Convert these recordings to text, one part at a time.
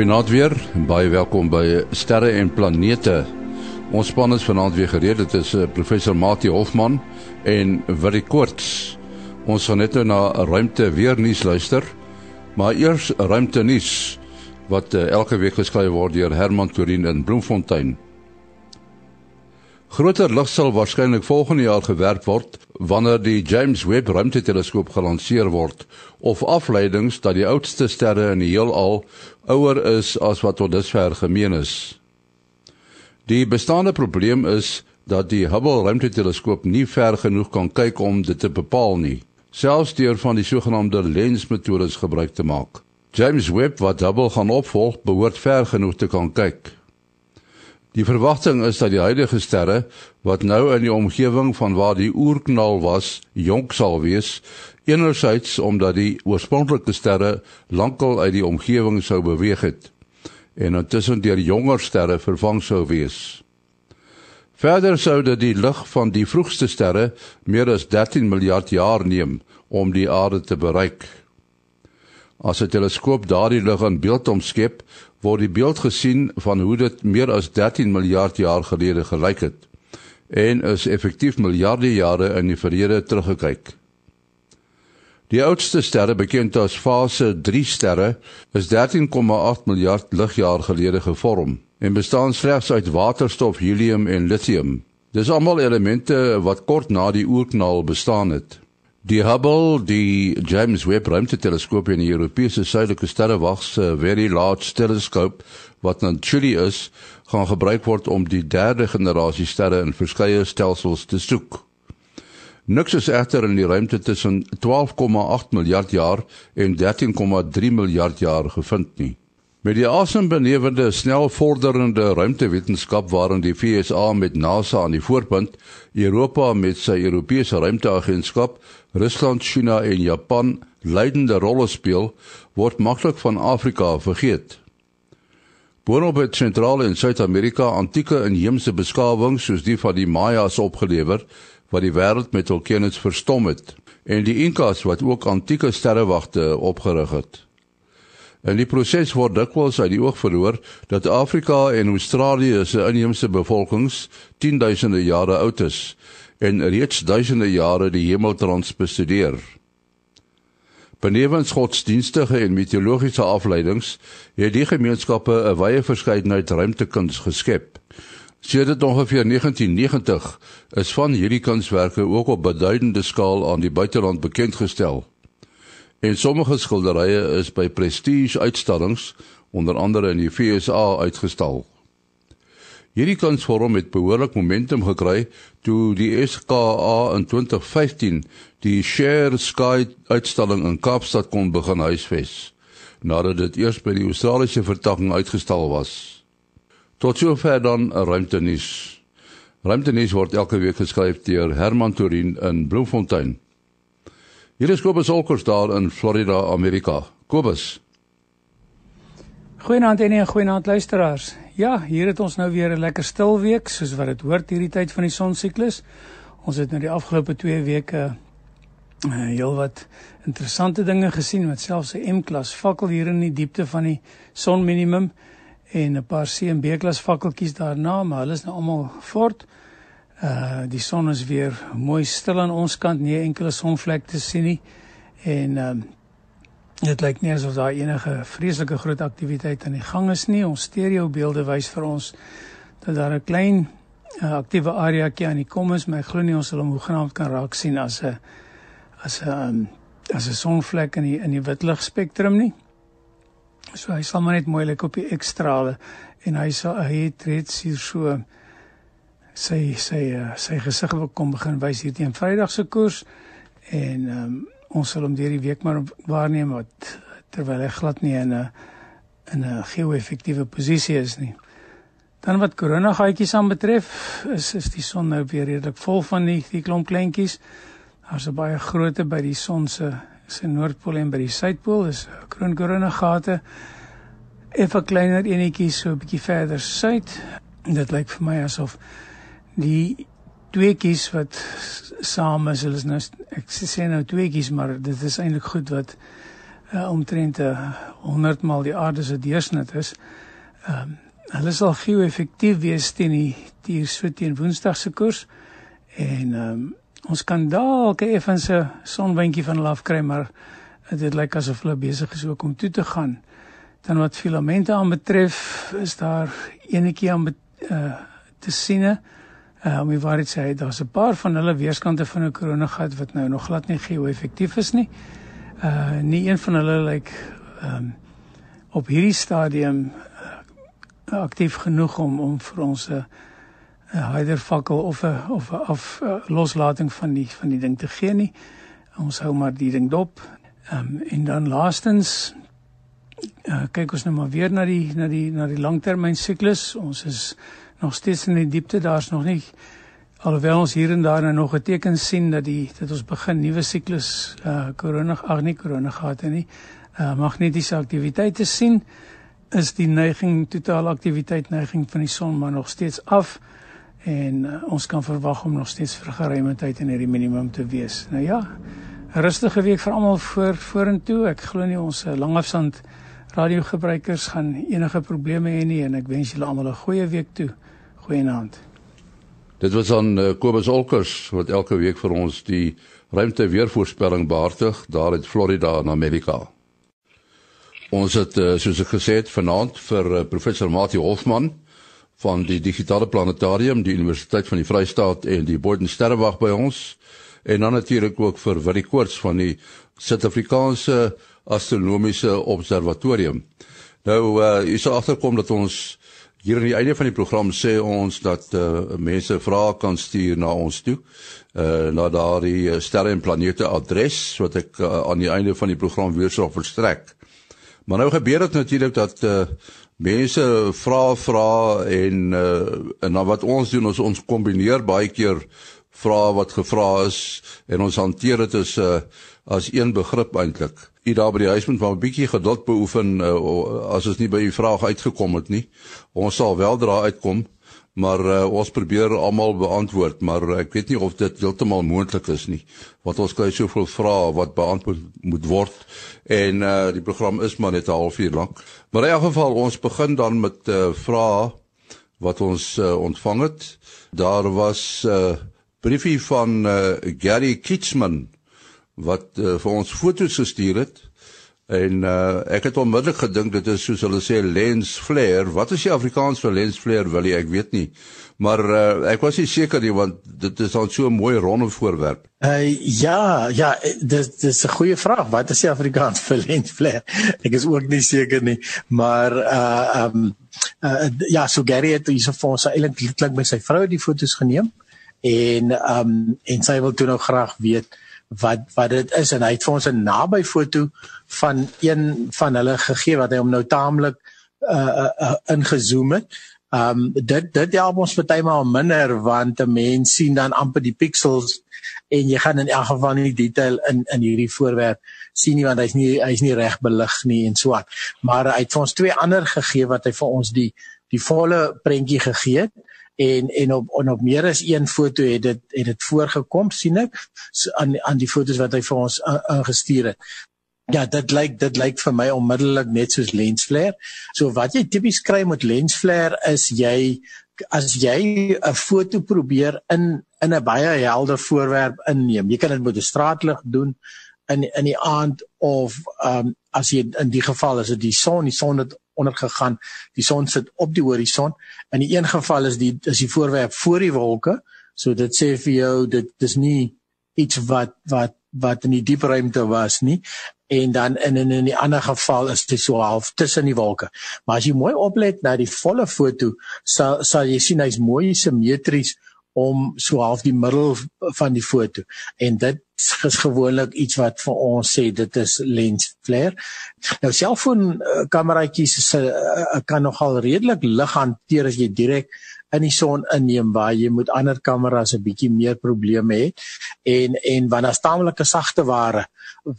Goeienaand weer. Baie welkom by Sterre en Planete. Ons span is vanaand weer gereed. Dit is uh, professor Mati Hofman en Willie Koorts. Ons gaan net nou na ruimte weer nuus luister. Maar eers ruimte nuus wat uh, elke week geskryf word deur Herman Turin in Bloemfontein. Groter lig sal waarskynlik volgende jaar gewerp word wanneer die James Webb ruimteteleskoop gelanseer word of afleidings dat die oudste sterre in die heelal ouer is as wat tot dusver gemeen is. Die bestaande probleem is dat die Hubble ruimteteleskoop nie ver genoeg kan kyk om dit te bepaal nie, selfs deur van die sogenaamde lensmetodes gebruik te maak. James Webb wat Hubble gaan opvolg, behoort ver genoeg te kan kyk. Die verwagting is dat die huidige sterre wat nou in die omgewing van waar die oerknal was, jonk sal wees, enerzijds omdat die oorspronklike sterre lankal uit die omgewing sou beweeg het en intussen deur jonger sterre vervang sou wees. Verder sou dit die lig van die vroegste sterre meer as 13 miljard jaar neem om die aarde te bereik. As 'n teleskoop daardie lig in beeld omskep, word die beeld gesien van hoe dit meer as 13 miljard jaar gelede gelyk het en is effektief miljarde jare in die verlede teruggekyk. Die oudste sterre bekend as fase 3 sterre is 13,8 miljard ligjare gelede gevorm en bestaan slegs uit waterstof, helium en lithium. Dis almal elemente wat kort na die oerknal bestaan het. Die Hubble, die James Webb Ruimteteleskoop en die Europese Suidelike Sterrewag se Very Large Telescope wat in Chile is, gaan gebruik word om die derde generasie sterre in verskeie stelsels te soek. Niks is egter in die ruimte tussen 12,8 miljard jaar en 13,3 miljard jaar gevind nie. Met die asembenewende snel vorderende ruimtewetenskap waarin die FSA met NASA aan die voorpunt, Europa met sy Europese Ruimteagentskap, Rusland, China en Japan leidende rolle speel, word maklik van Afrika vergeet. Boonop het Sentraal- en Suid-Amerika antieke inheemse beskawings soos die van die Mayas opgelewer wat die wêreld met hul kennis verstom het en die Inkas wat ook antieke sterrewagte opgerig het. In die proses word dikwels uit die oog verloor dat Afrika en Australië se inheemse bevolkings 10000de jare oud is en reeds duisende jare die hemeltrans bestudeer. Benewens godsdienstige en mitologiese afleidings het die gemeenskappe 'n wye verskeidenheid ruimtekuns geskep. Sedert ongeveer 1990 is van hierdie kunswerke ook op beduidende skaal aan die buiteland bekend gestel. En sommige skilderye is by prestige uitstallings onder andere in die FSA uitgestal. Hierdie kunsvorm het behoorlik momentum gekry toe die SKA in 2015 die Share Sky uitstalling in Kaapstad kon begin huisves nadat dit eers by die Australiese vertakking uitgestal was. Tot sover dan ruimtenis. Ruimtenis word elke week geskryf deur Herman Turin in Bloemfontein. Hier is Kobus Olkers daar in Florida, Amerika. Kobus. Goeienaand en goeienaand luisteraars. Ja, hier het ons nou weer 'n lekker stil week soos wat dit hoort hierdie tyd van die sonsiklus. Ons het nou die afgelope 2 weke uh, heelwat interessante dinge gesien met selfs 'n M-klas fakkel hier in die diepte van die sonminimum en 'n paar C en B-klas fakkeltjies daarna, maar hulle is nou almal fort. Uh die son is weer mooi stil aan ons kant, nie enkele sonvlek te sien nie. En ehm uh, dit lyk nie asof daar enige vreeslike groot aktiwiteit aan die gang is nie. Ons stereo beelde wys vir ons dat daar 'n klein uh, aktiewe areaetjie aan die kom is, maar ek glo nie ons sal hom hoegenaamd kan raak sien as 'n as 'n um, as 'n sonvlek in die in die witlig spektrum nie. So hy sal maar net mooi lyk op die ekstrale en hy sal hy het reeds hier so sy sy uh, sy gesig wil kom begin wys hier teen Vrydag se koers en um, ons sal hom deur die week maar waarneem wat terwyl hy glad nie in 'n in 'n geo-effektiewe posisie is nie. Dan wat korona gaatjies aan betref, is is die son nou weer redelik vol van die die klomp kleintjies. Daar's 'n baie grootte by die son se se noordpool en by die suidpool, is kroon korona gate. Effe kleiner enetjies so 'n bietjie verder suid. Dit lyk vir my asof die tweeetjies wat saam is, hulle is nou ek sê nou tweeetjies, maar dit is eintlik goed wat uh, omtrent 100 maal die aarde se deursnit is. Ehm um, hulle sal geo-effektief wees teen die hier so teen Woensdag se koers en ehm um, ons kan dalk effens 'n sonwindjie van hulle af kry maar dit lyk asof hulle besig is ook om toe te gaan. Dan wat filamente aanbetref is daar enetjie aan uh, te siene. Uh, om die waarheid sê, daar's 'n paar van hulle weerskante van 'n koronagat wat nou nog glad nie geo-effektief is nie. Uh nie een van hulle lyk ehm um, op hierdie stadium uh, aktief genoeg om om vir ons 'n uh, 'n hydervakkel of 'n of 'n of uh, loslating van die van die ding te gee nie. Ons hou maar die ding dop. Ehm um, en dan laastens uh, kyk ons nou maar weer na die na die na die langtermyn siklus. Ons is nog steeds in die diepte. Daar's nog nie alhoewel ons hier en daar nog 'n teken sien dat die dat ons begin nuwe siklus uh korona ag nee korona gehad het nie. Uh magnetiese aktiwiteite sien is die neiging totale aktiwiteit neiging van die son maar nog steeds af en uh, ons kan verwag om nog steeds vir geruime tyd in hierdie minimum te wees. Nou ja, rustige week vir almal voor vorentoe. Ek glo nie ons uh, langafstand radiogebruikers gaan enige probleme hê nie en ek wens julle almal 'n goeie week toe. Goeienaand. Dit was aan uh, Kobus Olkers wat elke week vir ons die ruimte weervoorspelling behartig daar in Florida in Amerika. Ons het uh, soos ek gesê het vanaand vir uh, professor Mati Hofman van die digitale planetarium, die Universiteit van die Vrystaat en die Boden Sterrewag by ons en dan natuurlik ook vir Willie Koorts van die Suid-Afrikaanse Astronomiese Observatorium. Nou uh jy sal agterkom dat ons hier aan die einde van die program sê ons dat uh mense vrae kan stuur na ons toe. Uh na daardie sterre en planete adres wat ek uh, aan die einde van die program weer sal verstrek. Maar nou gebeur dit natuurlik dat uh mense vra vra en uh, en dan wat ons doen ons ons kombineer baie keer vra wat gevra is en ons hanteer dit as 'n uh, as een begrip eintlik. U daar by die huis moet maar 'n bietjie geduld beoefen uh, as ons nie by u vraag uitgekom het nie. Ons sal wel dra uitkom maar uh, ons probeer almal beantwoord maar ek weet nie of dit heeltemal moontlik is nie want ons kry soveel vrae wat beantwoord moet word en uh, die program is maar net 'n halfuur lank maar in elk geval ons begin dan met uh, vrae wat ons uh, ontvang het daar was 'n uh, briefie van uh, Gary Kitchman wat uh, vir ons foto's gestuur het En uh, ek het onmiddellik gedink dit is soos hulle sê lens flare. Wat is die Afrikaans vir lens flare? Wil jy ek weet nie. Maar uh, ek was nie seker nie want dit is al so 'n mooi ronde voorwerp. Uh, ja, ja, dit dis 'n goeie vraag. Wat is die Afrikaans vir lens flare? Ek is ook nie seker nie, maar uh um uh, ja, so Gary het hierso vir ons eintlik klink met sy vrou die foto's geneem en um en sy wil toe nou graag weet wat wat dit is en hy het vir ons 'n naby foto van een van hulle gegee wat hy hom nou taamlik uh, uh, uh ingezoom het. Um dit dit help ons partymal minder want 'n mens sien dan amper die pixels en jy gaan in elk geval nie detail in in hierdie voorwerp sien nie want hy's nie hy's nie reg belig nie en aan. Maar hy het vir ons twee ander gegee wat hy vir ons die die volle prentjie gegee het en en op en op meer as een foto het dit het dit voorgekom sien ek so aan aan die fotos wat hy vir ons ingestuur het. Ja, dit lyk dit lyk vir my onmiddellik net soos lens flare. So wat jy tipies kry met lens flare is jy as jy 'n foto probeer in in 'n baie helder voorwerp inneem. Jy kan dit met 'n straatlig doen in in die aand of ehm um, as jy in die geval is dit die son, die son het ondergegaan. Die son sit op die horison. In die een geval is die is die voorwerp voor die wolke. So dit sê vir jou dit dis nie iets wat wat wat in die diep ruimte was nie en dan in in in die ander geval is dit so half tussen die wolke. Maar as jy mooi oplet na die volle foto sal sal jy sien hy's mooi simmetries om so half die middel van die foto en dit is gewoonlik iets wat vir ons sê dit is lens flare. Nou selfoon uh, kameraatjies se uh, kan nogal redelik lig hanteer as jy direk in die son inneem waar jy met ander kameras 'n bietjie meer probleme het en en wanneer staamlike sagte ware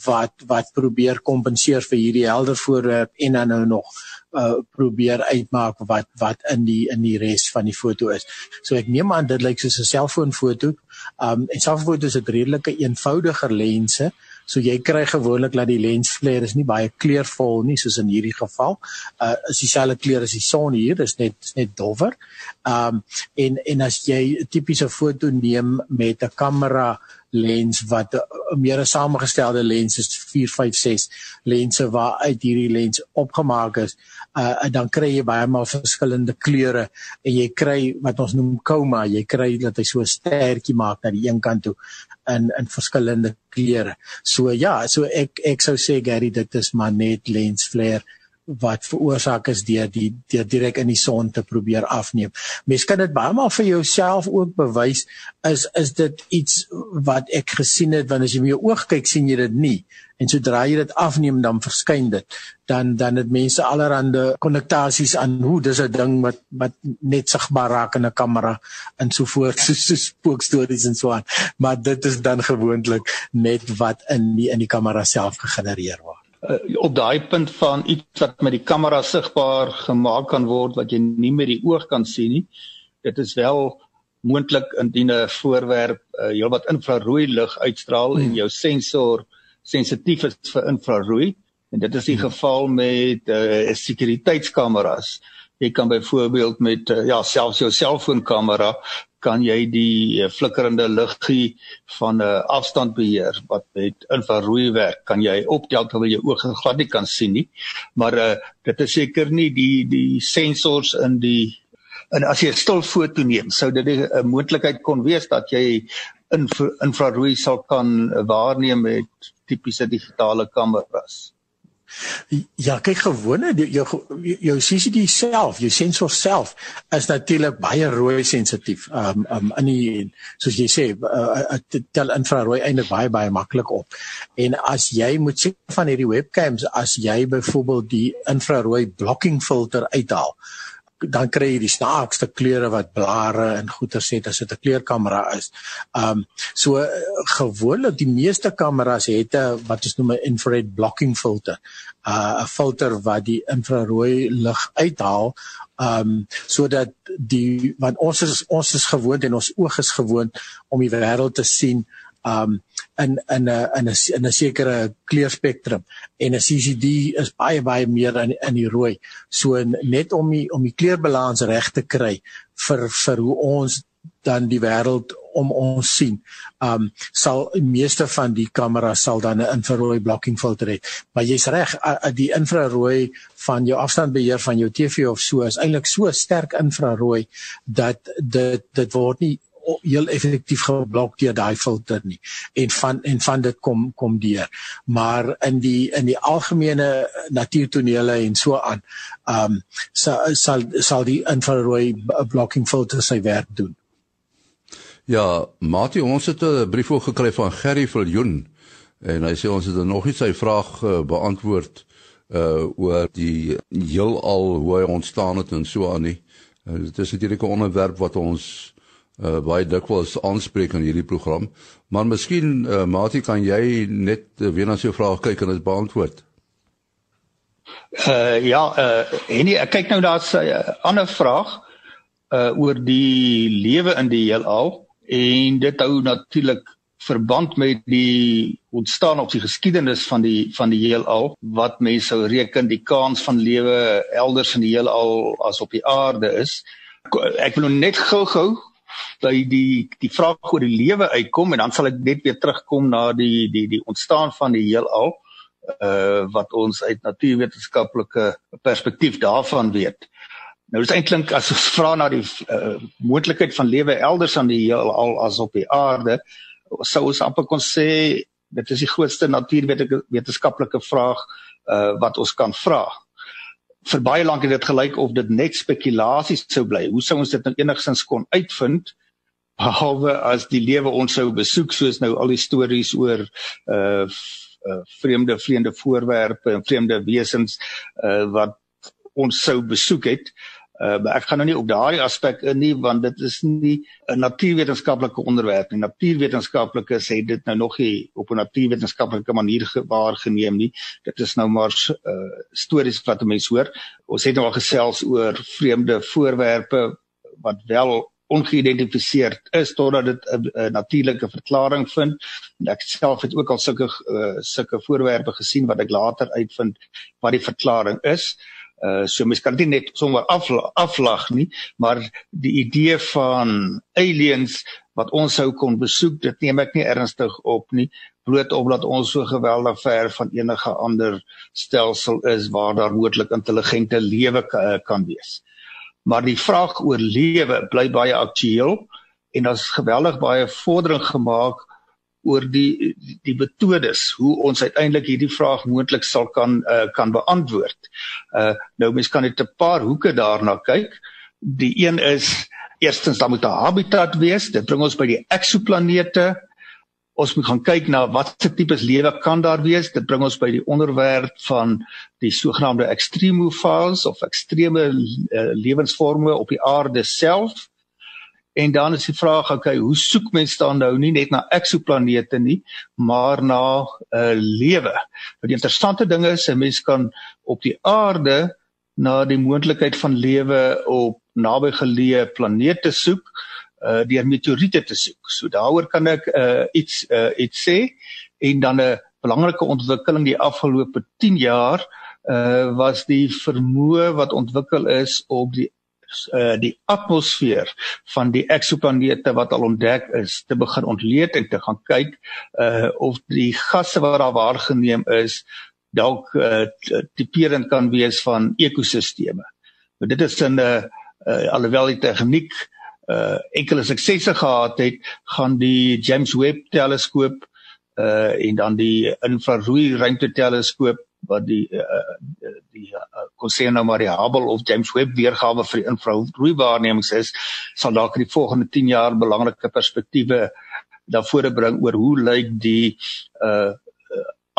wat wat probeer kompenseer vir hierdie helder voorwerp en dan nou nog uh, probeer uitmaak wat wat in die in die res van die foto is. So ek neem aan dit lyk soos 'n selfoonfoto. Um en selfoonfoto's het redelike eenvoudiger lense. So jy kry gewoonlik dat die lensflare is nie baie kleurvol nie soos in hierdie geval. Uh is dieselfde kleur as die son hier, dis net is net dowwer. Um en en as jy 'n tipiese foto neem met 'n kamera lens wat 'n meer samengestelde lens is 456 lense waar uit hierdie lens opgemaak is uh, dan kry jy baie maal verskillende kleure en jy kry wat ons noem chroma jy kry dat hy so 'n stertjie maak na die een kant toe in in verskillende kleure so ja so ek ek sou sê Gary dit is maar net lens flare wat veroorsaak is deur die deur direk in die son te probeer afneem. Mens kan dit baie maal vir jouself ook bewys is is dit iets wat ek gesien het wanneer as jy met jou oog kyk sien jy dit nie. En sodra jy dit afneem dan verskyn dit. Dan dan het mense allerhande konnektasies aan hoe dis 'n ding wat wat net sigbaar raak in 'n kamera en so voort so, so spookstories en so aan. Maar dit is dan gewoonlik net wat in die in die kamera self gegenereer word uh, op daai punt van iets wat met die kamera sigbaar gemaak kan word wat jy nie met die oog kan sien nie. Dit is wel moontlik indien 'n voorwerp uh, heelwat infrarooi lig uitstraal hmm. en jou sensor sensitief is vir infrarooi en dit is die hmm. geval met uh, sekuriteitskameras. Jy kan byvoorbeeld met uh, ja selfs jou selfoonkamera kan jy die uh, flikkerende liggie van 'n uh, afstand beheer wat met infrarooi werk. Kan jy optel terwyl jy oog glad nie kan sien nie. Maar uh, dit is seker nie die die sensors in die en as jy 'n stil foto neem sou dit 'n moontlikheid kon wees dat jy infrarooi sal kan waarneem met tipiese digitale kameras Ja, kyk gewone jou jou CCD self, jou sensor self is natuurlik baie rooi sensitief. Um um in die soos jy sê, uh, uh, tel infrarooi eintlik baie baie maklik op. En as jy moet sê van hierdie webcams, as jy byvoorbeeld die infrarooi blocking filter uithaal, dan kry jy die snaakste kleure wat blare en goeie sê as dit 'n kleurkamera is. Um so gewoonlik die meeste kameras het 'n wat ons noem 'n infrared blocking filter. Uh 'n filter wat die infrarooi lig uithaal um sodat die want ons is ons is gewoond en ons oog is gewoond om die wêreld te sien um in in 'n in 'n in 'n sekere kleurspektrum en 'n CCD is baie baie meer in in die rooi. So net om die om die kleurbalans reg te kry vir vir hoe ons dan die wêreld om ons sien. Um sal die meeste van die kameras sal dan 'n infrarooi blocking filter hê. Maar jy's reg, die infrarooi van jou afstandbeheer van jou TV of so is eintlik so sterk infrarooi dat dit dit word nie heel effektief geblok deur daai filter nie. En van en van dit kom kom deur. Maar in die in die algemene natuurtonele en so aan ehm um, sal sal sal die infrarooi blocking filter sy werk doen. Ja, Mati, ons het 'n brief ook gekry van Gerry Viljoen en hy sê ons het nog nie sy vraag uh, beantwoord uh oor die heelal hoe hy ontstaan het en so aan nie. Uh, dit is natuurlik 'n onderwerp wat ons uh, baie dikwels aanspreek in hierdie program. Maar miskien uh, Mati kan jy net uh, weer na sy vraag kyk en dit beantwoord. Uh ja, uh en ek kyk nou daar's 'n uh, ander vraag uh oor die lewe in die heelal en dit hou natuurlik verband met die ontstaan op die geskiedenis van die van die heelal wat mense sou reken die kans van lewe elders in die heelal as op die aarde is. Ek wil net gou-gou dat die die vraag oor die lewe uitkom en dan sal ek net weer terugkom na die die die ontstaan van die heelal uh wat ons uit natuurwetenskaplike perspektief daarvan weet. Nou is eintlik as ons vra na die uh, moontlikheid van lewe elders aan die heelal as op die aarde, sou ons amper kon sê dit is die grootste natuurwetenskaplike vraag uh wat ons kan vra vir baie lank het dit gelyk of dit net spekulasies sou bly. Hoe sou ons dit nou enigstens kon uitvind? Behalwe as die lewe ons sou besoek soos nou al die stories oor uh, uh vreemde vreemde voorwerpe en vreemde wesens uh wat ons sou besoek het. Uh, ek gaan nou nie op daai aspek in nie want dit is nie 'n natuurwetenskaplike onderwerp nie. Natuurwetenskaplikes sê dit nou nog nie op 'n natuurwetenskaplike manier waargeneem nie. Dit is nou maar uh, stories wat mense hoor. Ons het nou al gesels oor vreemde voorwerpe wat wel ongeïdentifiseerd is totdat dit 'n natuurlike verklaring vind. En ek self het ook al sulke uh, sulke voorwerpe gesien wat ek later uitvind wat die verklaring is. Uh so mens kan dit net sommer afla aflag nie, maar die idee van aliens wat ons sou kon besoek, dit neem ek nie ernstig op nie, bloot omdat ons so geweldig ver van enige ander stelsel is waar daar moontlik intelligente lewe kan wees. Maar die vraag oor lewe bly baie aktueel en daar's geweldig baie vordering gemaak oor die die metodes hoe ons uiteindelik hierdie vraag moontlik sal kan uh, kan beantwoord. Uh nou mens kan net 'n paar hoeke daarna kyk. Die een is Eerstens dan moet 'n habitat wees. Dit bring ons by die eksoplanete. Ons moet gaan kyk na watter tipes lewe kan daar wees. Dit bring ons by die onderwerp van die sogenaamde extremophiles of ekstreme uh, lewensvorme op die aarde self. En dan is die vraag, okay, hoe soek mens dan nou nie net na eksoplanete nie, maar na 'n uh, eh, lewe. Want die interessante ding is, 'n mens kan op die aarde na die moontlikheid van lewe op naby geleë planete soek uh deur meteoriete te soek. So daaroor kan ek uh iets uh iets sê en dan 'n belangrike ontwikkeling die afgelope 10 jaar uh was die vermoë wat ontwikkel is op die uh die atmosfeer van die eksoplanete wat al ontdek is te begin ontleed en te gaan kyk uh of die gasse wat daar waargeneem is dalk uh, tipeerend kan wees van ekosisteme. Maar dit is 'n uh, uh, alhoewel die tegniek uh enkele suksesse gehad het, gaan die James Webb teleskoop uh en dan die infrarooi ruimteteleskoop wat die uh, die uh, nou maar die Hubble of James Webb weergawe vir die infrarooi waarnemings is, sal dalk in die volgende 10 jaar belangrike perspektiewe daarvoor bring oor hoe lyk die uh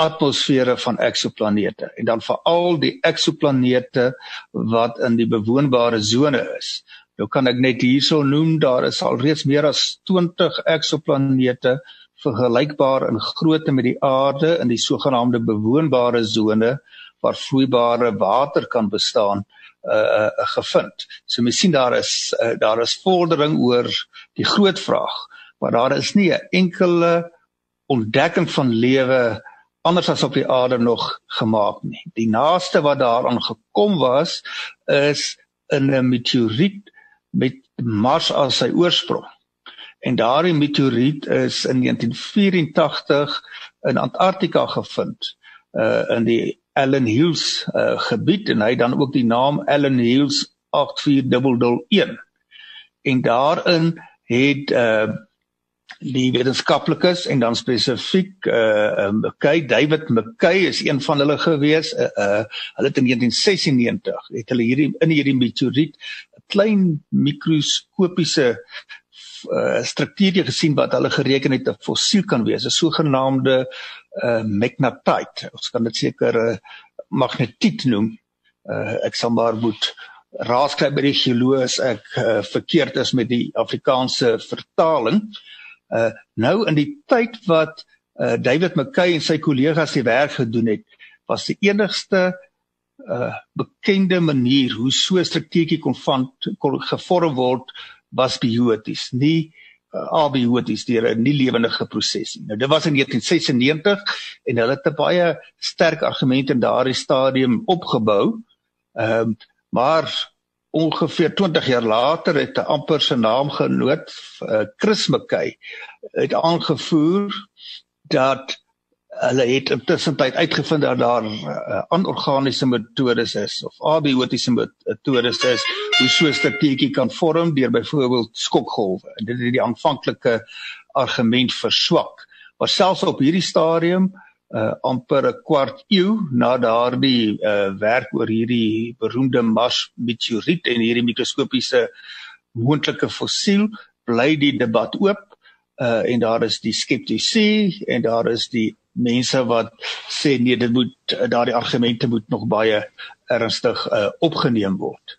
atmosfere van eksoplanete en dan veral die eksoplanete wat in die bewoonbare sone is. Nou kan ek net hierso noem daar is al reeds meer as 20 eksoplanete vergelykbaar in grootte met die aarde in die sogenaamde bewoonbare sone waar vloeibare water kan bestaan uh, uh gevind. So mens sien daar is uh, daar is vordering oor die groot vraag, maar daar is nie 'n enkele ontdekking van lewe anders as op die aarde nog gemaak nie. Die naaste wat daaraan gekom was is in 'n meteoriet met Mars as sy oorsprong. En daardie meteoriet is in 1984 in Antarktika gevind uh in die Allen Hills uh gebied en hy dan ook die naam Allen Hills 84001. En daarin het uh die wetenskaplikes en dan spesifiek uh um, McKay David McKay is een van hulle gewees uh, uh hulle het in 1996 het hulle hierdie in hierdie meteoriet 'n klein mikroskopiese uh struktuur gesien wat hulle gereken het 'n fossiel kan wees. 'n sogenaamde uh magnetite ons kan dit seker 'n uh, magnetiet noem. Uh ek sal maar moet raaskry by die geoloog ek uh, verkeerd is met die Afrikaanse vertaling. Uh nou in die tyd wat uh David McKay en sy kollegas die werk gedoen het, was die enigste uh bekende manier hoe so 'n struktuurtjie kon van kon gevorm word was bioties, nie uh, abioties deur 'n nie lewendige proses nie. Nou dit was in 1996 en hulle het 'n baie sterk argument in daardie stadium opgebou. Ehm um, maar ongeveer 20 jaar later het 'n amper se naam genoot uh, Chris McKay het aangevoer dat hulle het intussen tyd uitgevind dat daar uh, anorganiese metodes is of abiotiese metodes is hoe so 'n struktuurtjie kan vorm deur byvoorbeeld skokgolwe. En dit het die aanvanklike argument verswak. Maar selfs op hierdie stadium uh amper 'n kwart eeu na daardie uh werk oor hierdie beroemde Mars meteoriet en hierdie mikroskopiese moontlike fossiel bly die debat oop uh en daar is die skeptici en daar is die mense wat sê nee dit moet daardie argumente moet nog baie ernstig uh opgeneem word.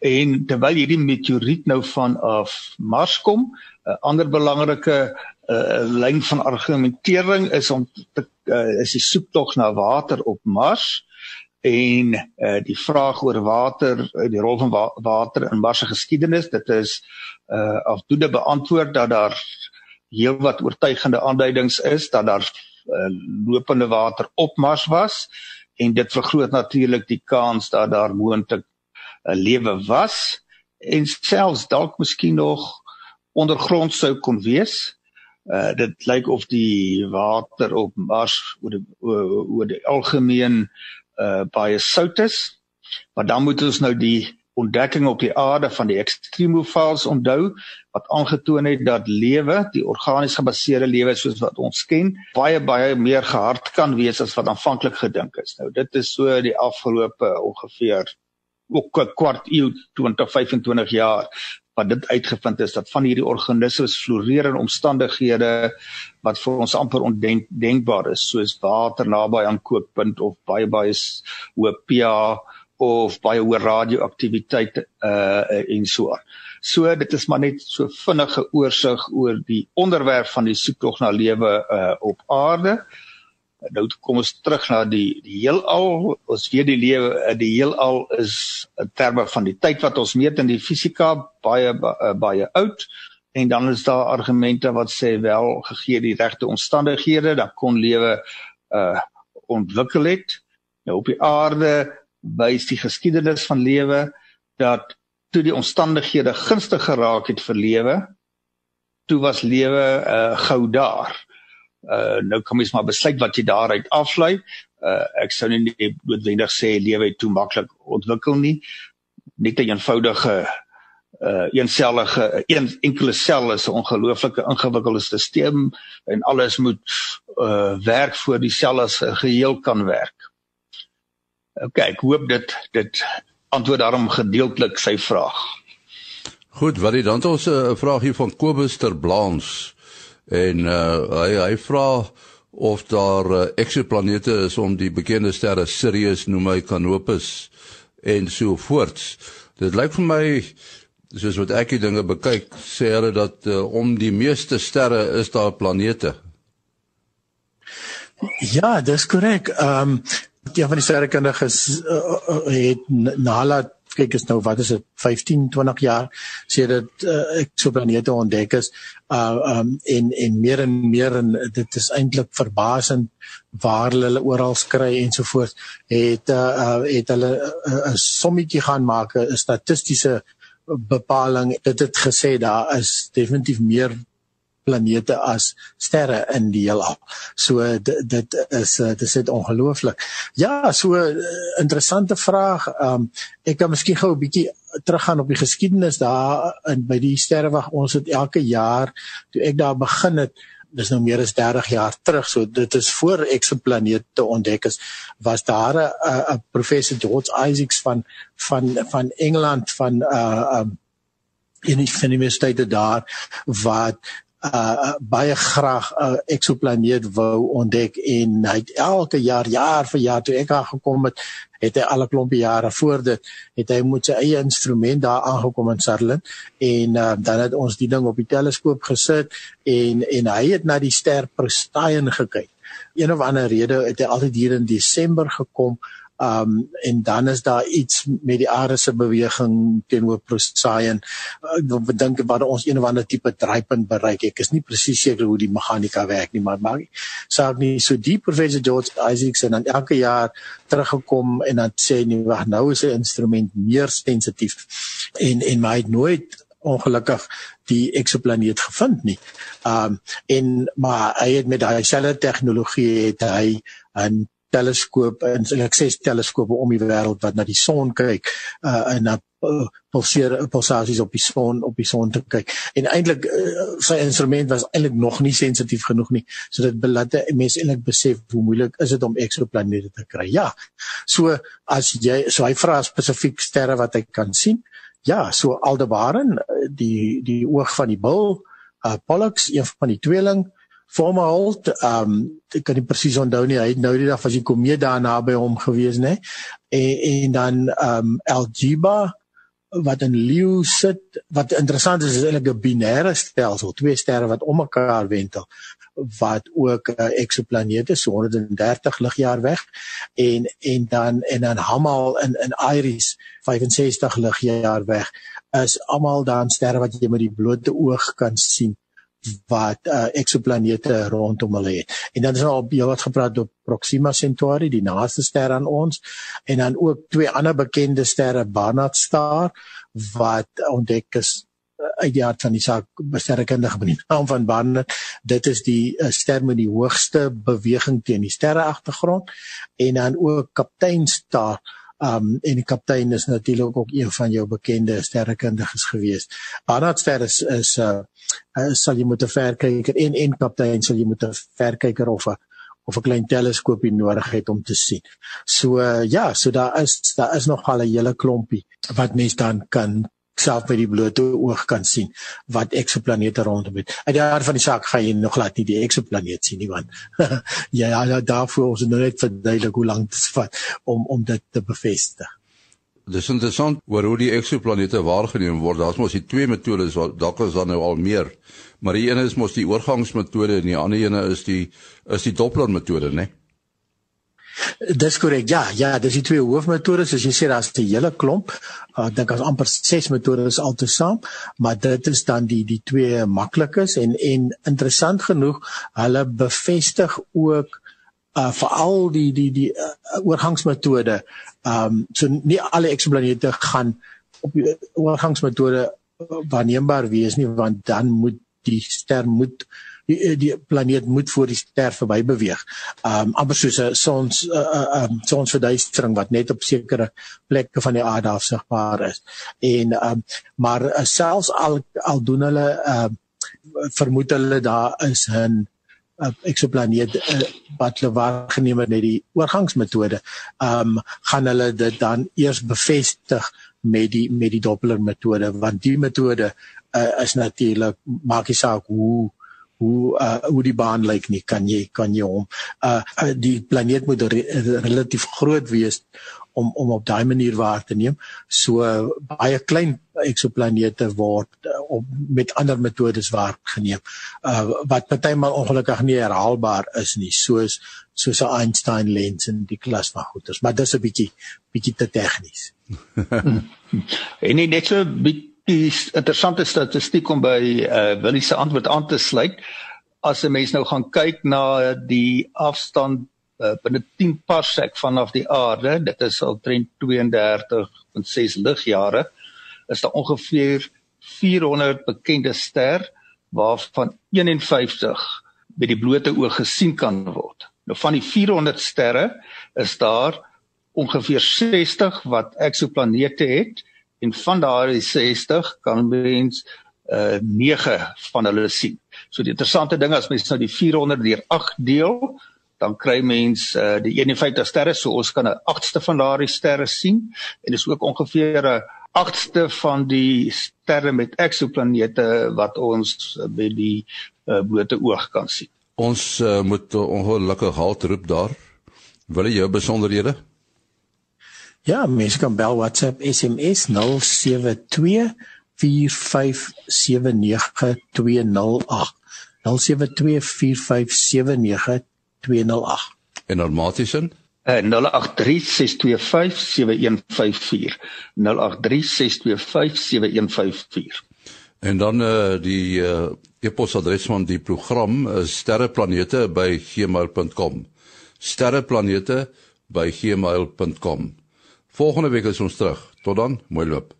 En terwyl hierdie meteoriet nou van af Mars kom, 'n uh, ander belangrike uh lyn van argumentering is om te uh, is die soektog na water op Mars en uh, die vraag oor water, die rol van wa water in Mars se geskiedenis, dit is uh afdoende beantwoord dat daar heelwat oortuigende aanduidings is dat daar uh, lopende water op Mars was en dit vergroot natuurlik die kans dat daar moontlik 'n uh, lewe was en selfs dalk miskien nog ondergrond sou kon wees. Uh dit lyk of die water op Mars oor die oor die algemeen uh baie sout is. Maar dan moet ons nou die ontdekking op die aarde van die extremophiles onthou wat aangetoon het dat lewe, die organies gebaseerde lewe soos wat ons ken, baie baie meer gehard kan wees as wat aanvanklik gedink is. Nou dit is so die afgelope ongeveer ook 'n kwart eeu 20 25 jaar wat dit uitgevind is dat van hierdie organismes floreer in omstandighede wat vir ons amper ondenkbaar is soos water naby aan kookpunt of baie baie hoë pH of baie hoë radioaktiwiteit uh en so aan. So dit is maar net so vinnige oorsig oor die onderwerp van die soektog na lewe uh op aarde. Nou kom ons terug na die die heelal. Ons weet die lewe uh, die heelal is in terme van die tyd wat ons meet in die fisika baie baie oud en dan is daar argumente wat sê wel gegee die regte omstandighede dan kon lewe uh ontwikkel het. Nou op die aarde wys die geskiedenis van lewe dat toe die omstandighede gunstig geraak het vir lewe, toe was lewe uh gou daar. Uh nou kom ons maar besluit wat jy daaruit aflei. Uh ek sou nie noodwendig sê lewe het toe maklik ontwikkel nie. Net 'n een eenvoudige uh eensellige een enkele sel is 'n ongelooflike ingewikkelde stelsel en alles moet uh werk voor die sel as 'n geheel kan werk. OK, ek hoop dit dit antwoord daarom gedeeltelik sy vraag. Goed, wat dan ons 'n uh, vraag hier van Kobus ter Blans en uh, hy hy vra of daar uh, eksoplanete is om die bekende sterre Sirius noem hy Canopus en so voorts. Dit lyk vir my soos wat ek die dinge bekyk, sê hulle dat uh, om die meeste sterre is daar planete. Ja, dis korrek. Ehm um, een van die sterrekundiges uh, uh, het nalat kyk is nou wat is dit 15 20 jaar sê dit uh, ek so planete ontdek is uh um en en meer en meer en dit is eintlik verbasend waar hulle oral skry ensovoorts het uh het hulle 'n uh, sommetjie gaan maak 'n statistiese bepaling dit het gesê daar is definitief meer planete as sterre in die heelal. So dit, is dit is net ongelooflik. Ja, so uh, interessante vraag. Um ek kan miskien gou 'n bietjie teruggaan op die geskiedenis daar in by die sterrewag. Ons het elke jaar toe ek daar begin het dis nou meer as 30 jaar terug so dit is voor eksoplanete ontdek is was daar 'n professor George Isaacs van van van Engeland van uh um in die universiteit daar wat uh baie graag 'n uh, eksoplaneet wou ontdek en hy het elke jaar jaar vir jaar toe ek daar gekom het het hy al 'n klompie jare voor dit het hy met sy eie instrument daar aangekom in Sutherland en uh, dan het ons die ding op die teleskoop gesit en en hy het na die ster Procyon gekyk. Een of ander rede het hy altyd hier in Desember gekom um en dan is daar iets met die aarde se beweging teenoor Procyon ek dink wat ons een of ander tipe draaipunt bereik ek is nie presies seker hoe die meganika werk nie maar maar saak nie. So die professor George Isaacs en dan elke jaar teruggekom en dan sê nee wag nou is 'n instrument meer sensitief. En en my het nooit ongelukkig die eksoplaneet gevind nie. Um en maar hy het met daai selfde tegnologie het hy 'n teleskoop en ek sê teleskope om die wêreld wat na die son kyk uh, en na uh, pulseer pulsasies op die son op die son te kyk. En eintlik uh, sy instrument was eintlik nog nie sensitief genoeg nie. So dit belate mense eintlik besef hoe moeilik is dit om eksoplanete te kry. Ja. So as jy so hy vra spesifiek sterre wat hy kan sien. Ja, so Aldebaran die die oog van die bil, uh, Pollux een van die tweeling Formalhold, ehm um, ek kan nie presies onthou nie. Hy het nou die dag was hy kom mee daar naby hom gewees, nê? En en dan ehm um, Algeba wat in leeu sit wat interessant is is eintlik 'n binêre stelsel twee sterre wat om mekaar wentel wat ook 'n uh, eksoplaneet is so 130 ligjaar weg en en dan en dan Hamal in in Iris 65 ligjaar weg is almal dan sterre wat jy met die blote oog kan sien wat uh, eksoplanete rondom hulle het. En dan is daar al baie wat gepraat oor Proxima Centauri, die naaste ster aan ons, en dan ook twee ander bekende sterre, Barnard Star wat ontdek is uh, uit die aard van die saak sterrekundige benoem. Naam van Barnard, dit is die uh, ster met die hoogste beweging teen die sterreagtergrond en dan ook Kaptein Star Um en die kaptein is natuurlik ook een van jou bekende sterrekundiges gewees. Barnard ster is is uh, uh sal jy moet 'n verkyker en en kaptein sal jy moet 'n verkyker of 'n of 'n klein teleskoopie nodig het om te sien. So uh, ja, so daar is daar is nog al 'n hele klompie wat mens dan kan self met die blote oog kan sien wat eksoplanete rondom het. Uit die aard van die saak gaan jy nog laat nie die eksoplaneet sien nie want ja, ja daarvoor ons nou net verduidelik hoe lank dit vat om om dit te bevestig. Dis interessant oor hoe die eksoplanete waargeneem word. Daar's mos die twee metodes wat dalk is dan nou al meer. Maar die een is mos die oorgangsmetode en die ander een is die is die Doppler metode, né? Nee? Dis korrek. Ja, ja, dis die twee hoofmetodes. As jy sê daar's 'n hele klomp, uh, ek dink as amper 6 metodes altesaam, maar dit is dan die die twee maklikes en en interessant genoeg, hulle bevestig ook uh veral die die die uh, oorgangsmetode. Um so nie alle eksoplanete gaan op die oorgangsmetode waarneembaar wees nie, want dan moet die ster moet die eh, die planeet moet voor die ster verby beweeg. Um amper soos 'n sons uh, uh, um sonsverduistering wat net op sekere plekke van die aarde af sigbaar is. En um maar uh, selfs al al doen hulle um vermoed hulle daar is 'n uh, eksoplaneet uh, wat hulle waargeneem het met die oorgangsmetode. Um gaan hulle dit dan eers bevestig met die met die Doppler metode want die metode uh, is natuurlik maak nie saak hoe hoe uh, hoe die baan lyk nie kan jy kan jy hom uh, uh die planeet moet re relatief groot wees om om op daai manier waar te neem. So uh, baie klein eksoplanete word uh, op met ander metodes waar geneem uh, wat partymal ongelukkig nie herhaalbaar is nie soos soos 'n Einstein lens in die klas van goeters maar dis 'n bietjie bietjie te tegnies en net so die interessante statistiek om by uh, Willie se antwoord aan te sluit. As 'n mens nou gaan kyk na die afstand uh, binne 10 parsec vanaf die aarde, dit is omtrent 32.6 ligjare, is daar ongeveer 400 bekende ster waarvan 51 by die blote oog gesien kan word. Nou van die 400 sterre is daar ongeveer 60 wat eksoplanete het en van daardie 60 kan mens uh 9 van hulle sien. So die interessante ding as mens nou die 400 deur 8 deel, dan kry mens uh die 51 sterre, so ons kan 'n agste van daardie sterre sien en dis ook ongeveer 'n agste van die sterre met eksoplanete wat ons by die uh, blote oog kan sien. Ons uh, moet ongelukkig halt roep daar. Wil jy jou besonderhede? Ja, mense kan bel WhatsApp SMS 072 4579208. 072 En? Uh, 0836257154. 0836257154. En dan uh, die uh, e-posadres van die program is sterreplanete@gmail.com. sterreplanete@gmail.com. Volgende week is ons terug. Tot dan, mooi loop.